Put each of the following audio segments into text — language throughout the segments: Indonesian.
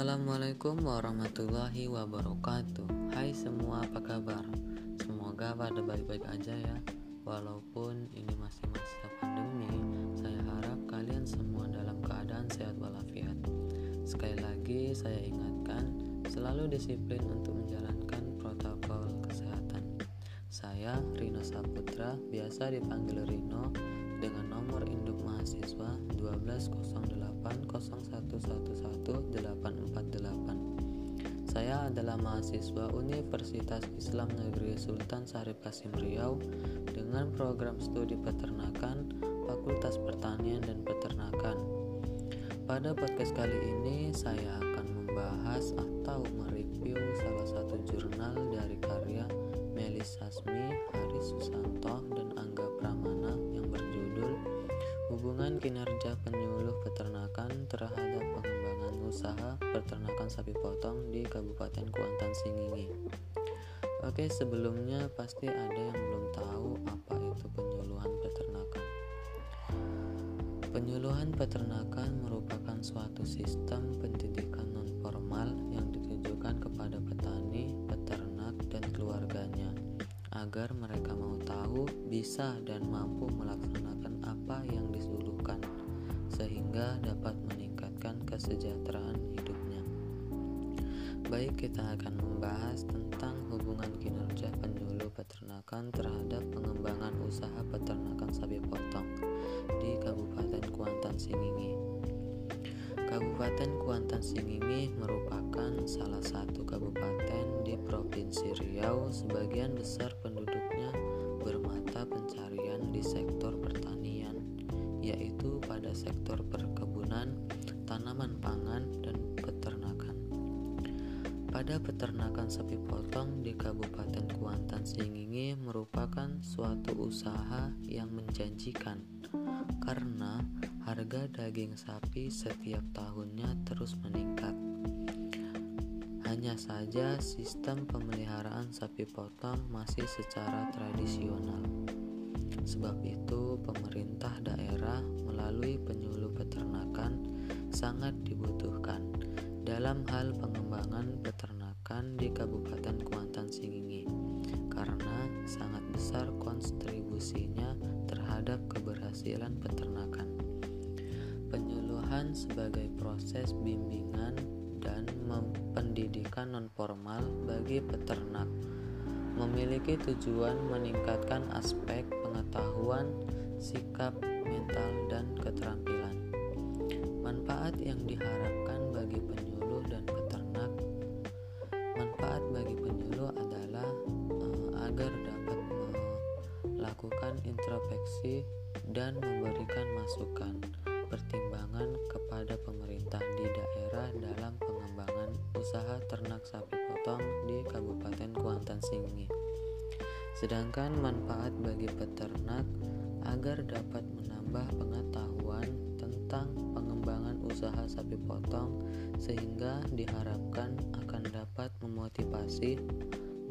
Assalamualaikum warahmatullahi wabarakatuh. Hai semua apa kabar? Semoga pada baik-baik aja ya. Walaupun ini masih masa pandemi Saya harap kalian semua dalam keadaan sehat walafiat. Sekali lagi saya ingatkan Selalu disiplin untuk menjalankan Saya Rino Saputra Biasa dipanggil Rino dengan nomor induk mahasiswa 12080111148. Saya adalah mahasiswa Universitas Islam Negeri Sultan Syarif Kasim Riau dengan program studi peternakan Fakultas Pertanian dan Peternakan. Pada podcast kali ini saya akan membahas atau mereview salah satu jurnal dari karya Melisa Smi, Haris Susanto, dan Angga Pramana yang berjudul Hubungan Kinerja Penyuluh Peternakan terhadap Pengembangan Usaha Peternakan Sapi Potong di Kabupaten Kuantan Singingi. Oke, sebelumnya pasti ada yang belum tahu apa itu penyuluhan peternakan. Penyuluhan peternakan merupakan suatu sistem pendidikan agar mereka mau tahu, bisa, dan mampu melaksanakan apa yang disuluhkan, sehingga dapat meningkatkan kesejahteraan hidupnya. Baik, kita akan membahas tentang hubungan kinerja penyuluh peternakan terhadap pengembangan usaha peternakan sapi potong di Kabupaten Kuantan Singingi. Kabupaten Kuantan Singingi merupakan salah satu kabupaten di Provinsi Riau. Sebagian besar pada sektor perkebunan, tanaman pangan, dan peternakan. Pada peternakan sapi potong di Kabupaten Kuantan Singingi merupakan suatu usaha yang menjanjikan karena harga daging sapi setiap tahunnya terus meningkat. Hanya saja sistem pemeliharaan sapi potong masih secara tradisional. Sebab itu pemerintah daerah melalui penyuluh peternakan sangat dibutuhkan dalam hal pengembangan peternakan di Kabupaten Kuantan Singingi karena sangat besar kontribusinya terhadap keberhasilan peternakan. Penyuluhan sebagai proses bimbingan dan pendidikan nonformal bagi peternak memiliki tujuan meningkatkan aspek pengetahuan, sikap, mental, dan keterampilan. Manfaat yang diharapkan bagi penyuluh dan peternak Manfaat bagi penyuluh adalah uh, agar dapat melakukan introspeksi dan memberikan masukan pertimbangan kepada pemerintah di daerah dalam pengembangan usaha ternak sapi Sedangkan manfaat bagi peternak agar dapat menambah pengetahuan tentang pengembangan usaha sapi potong sehingga diharapkan akan dapat memotivasi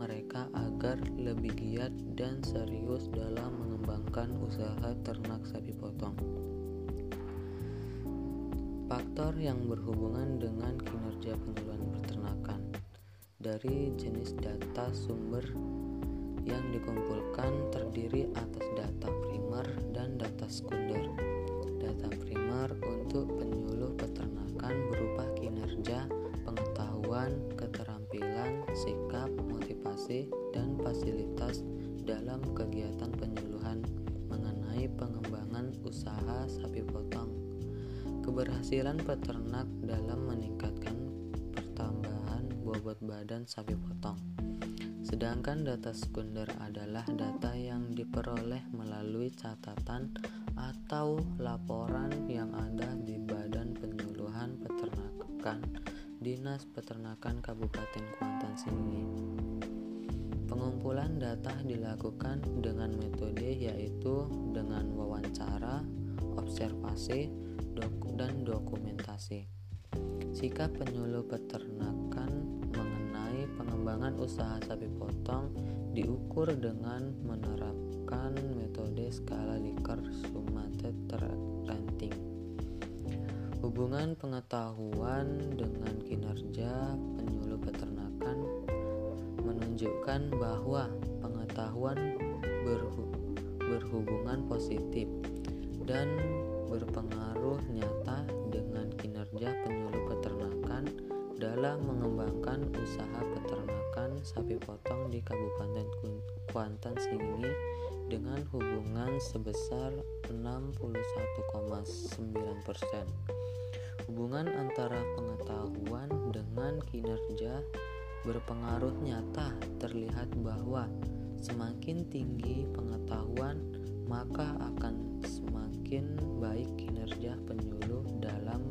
mereka agar lebih giat dan serius dalam mengembangkan usaha ternak sapi potong. Faktor yang berhubungan dengan kinerja penyuluhan peternakan dari jenis data sumber yang dikumpulkan terdiri atas data primer dan data sekunder. Data primer untuk penyuluh peternakan berupa kinerja, pengetahuan, keterampilan, sikap, motivasi, dan fasilitas dalam kegiatan penyuluhan mengenai pengembangan usaha sapi potong. Keberhasilan peternak dalam meningkatkan pertambahan bobot badan sapi potong. Sedangkan data sekunder adalah data yang diperoleh melalui catatan atau laporan yang ada di Badan Penyuluhan Peternakan Dinas Peternakan Kabupaten Kuantan Singi. Pengumpulan data dilakukan dengan metode yaitu dengan wawancara, observasi, dan dokumentasi. Sikap penyuluh peternakan pengembangan usaha sapi potong diukur dengan menerapkan metode skala Likert Sumated Rating. Hubungan pengetahuan dengan kinerja penyuluh peternakan menunjukkan bahwa pengetahuan berhu berhubungan positif dan berpengaruh nyata dengan kinerja penyuluh dalam mengembangkan usaha peternakan sapi potong di Kabupaten Kuantan Singi dengan hubungan sebesar 61,9 persen. Hubungan antara pengetahuan dengan kinerja berpengaruh nyata terlihat bahwa semakin tinggi pengetahuan maka akan semakin baik kinerja penyuluh dalam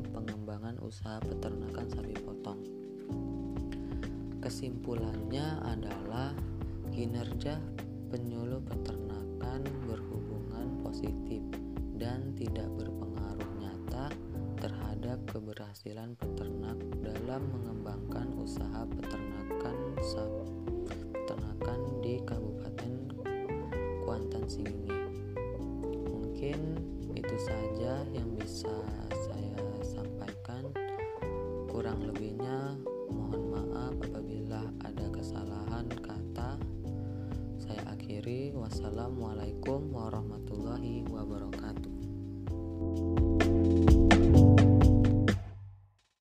usaha peternakan sapi potong. Kesimpulannya adalah kinerja penyuluh peternakan berhubungan positif dan tidak berpengaruh nyata terhadap keberhasilan peternak dalam mengembangkan usaha peternakan peternakan di Kabupaten Kuantan Singi. Mungkin itu saja yang bisa saya. Kurang lebihnya mohon maaf apabila ada kesalahan kata. Saya akhiri. Wassalamualaikum warahmatullahi wabarakatuh.